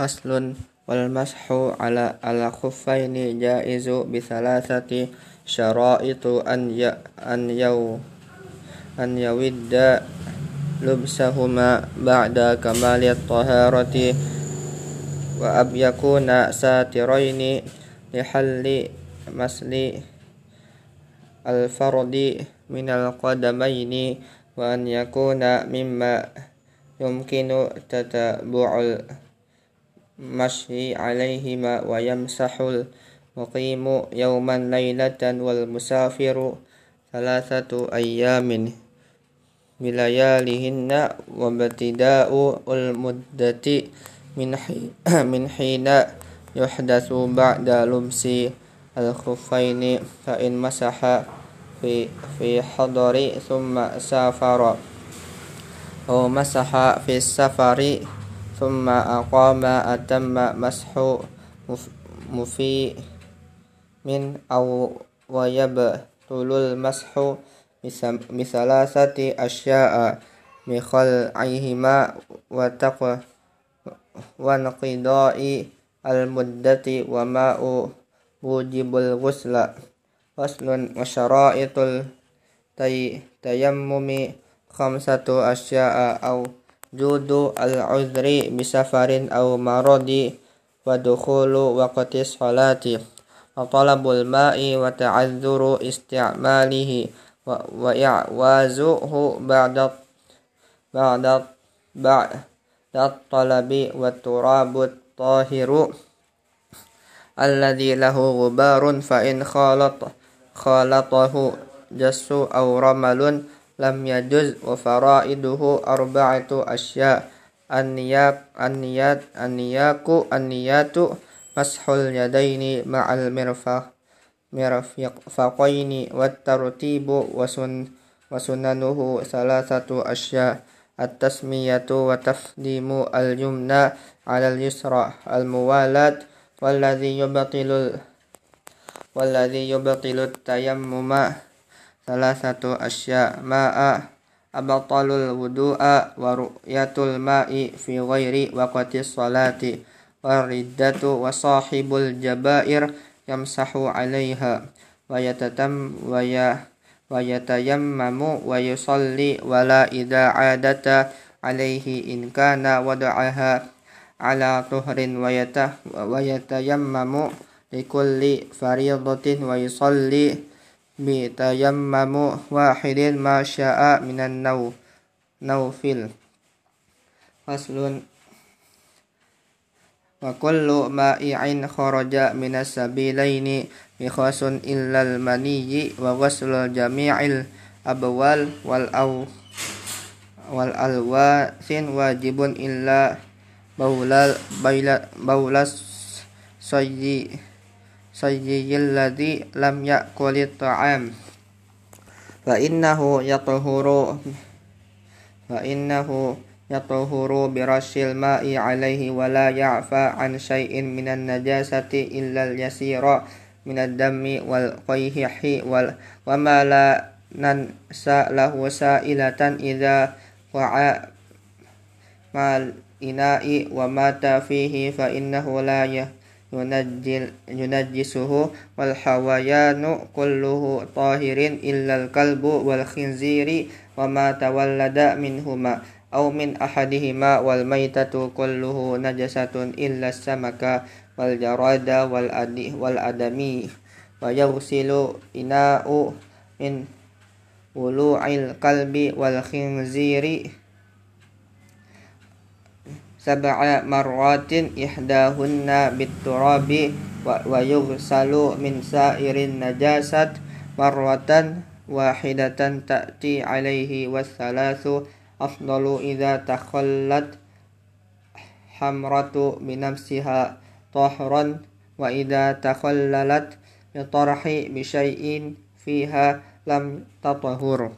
faslun wal mashu ala ala khuffaini jaizu bi thalathati syara'itu an ya an yau an yawidda lubsahuma ba'da kamali at-taharati wa ab yakuna satiraini lihalli masli al-fardi min al-qadamaini wa an yakuna mimma yumkinu tatabu'ul المشي عليهما ويمسح المقيم يوما ليلة والمسافر ثلاثة أيام بلياليهن وابتداء المدة من حين, من حين يحدث بعد لبس الخفين فإن مسح في, في حضر ثم سافر أو مسح في السفر ثم أقام أتم مسح مفي من أو ويبطل المسح بثلاثة أشياء بخلعهما وتقوى وانقضاء المدة وماء موجب الغسل. فصل وشرائط التيمم خمسة أشياء أو جود العذر بسفر أو مرض ودخول وقت الصلاة. وطلب الماء وتعذر استعماله وإعوازه بعد بعد بعد الطلب والتراب الطاهر الذي له غبار فإن خالط خالطه جس أو رمل لم يجز وفرائده أربعة أشياء النياك النيات النياك النيات مسح اليدين مع المرفق مرفقين والترتيب وسن وسننه ثلاثة أشياء التسمية وتقديم اليمنى على اليسرى الموالاة والذي يبطل والذي يبطل التيمم ثلاثة أشياء ماء أبطل الوضوء ورؤية الماء في غير وقت الصلاة والردة وصاحب الجبائر يمسح عليها ويتتم ويتيمم ويصلي ولا إذا عادت عليه إن كان وضعها على طهر ويتيمم لكل فريضة ويصلي bitayammamu wahidin ma sya'a minan naw nawfil faslun. Wa kullu ma'i'in kharaja minas sabilaini mikhasun illal maniyyi wa ghaslul jami'il abwal wal aw wal alwasin wajibun illa baulal baila baulas sayyi صي الذي لم يأكل الطعام فإنه يطهر فإنه يطهر برش الماء عليه ولا يعفى عن شيء من النجاسة إلا اليسير من الدم والقيح وما لا ننسى له سائلة إذا وعى مع الإناء ومات فيه فإنه لا ينجسه والحويان كله طاهر إلا الكلب والخنزير وما تولد منهما أو من أحدهما والميتة كله نجسة إلا السمك والجراد والأدمي ويغسل إناء من ولوع القلب والخنزير سبع مرات إحداهن بالتراب ويغسل من سائر النجاسات مرة واحدة تأتي عليه والثلاث أفضل إذا تخلت حمرة بنفسها طهرا وإذا تخللت بطرح بشيء فيها لم تطهر.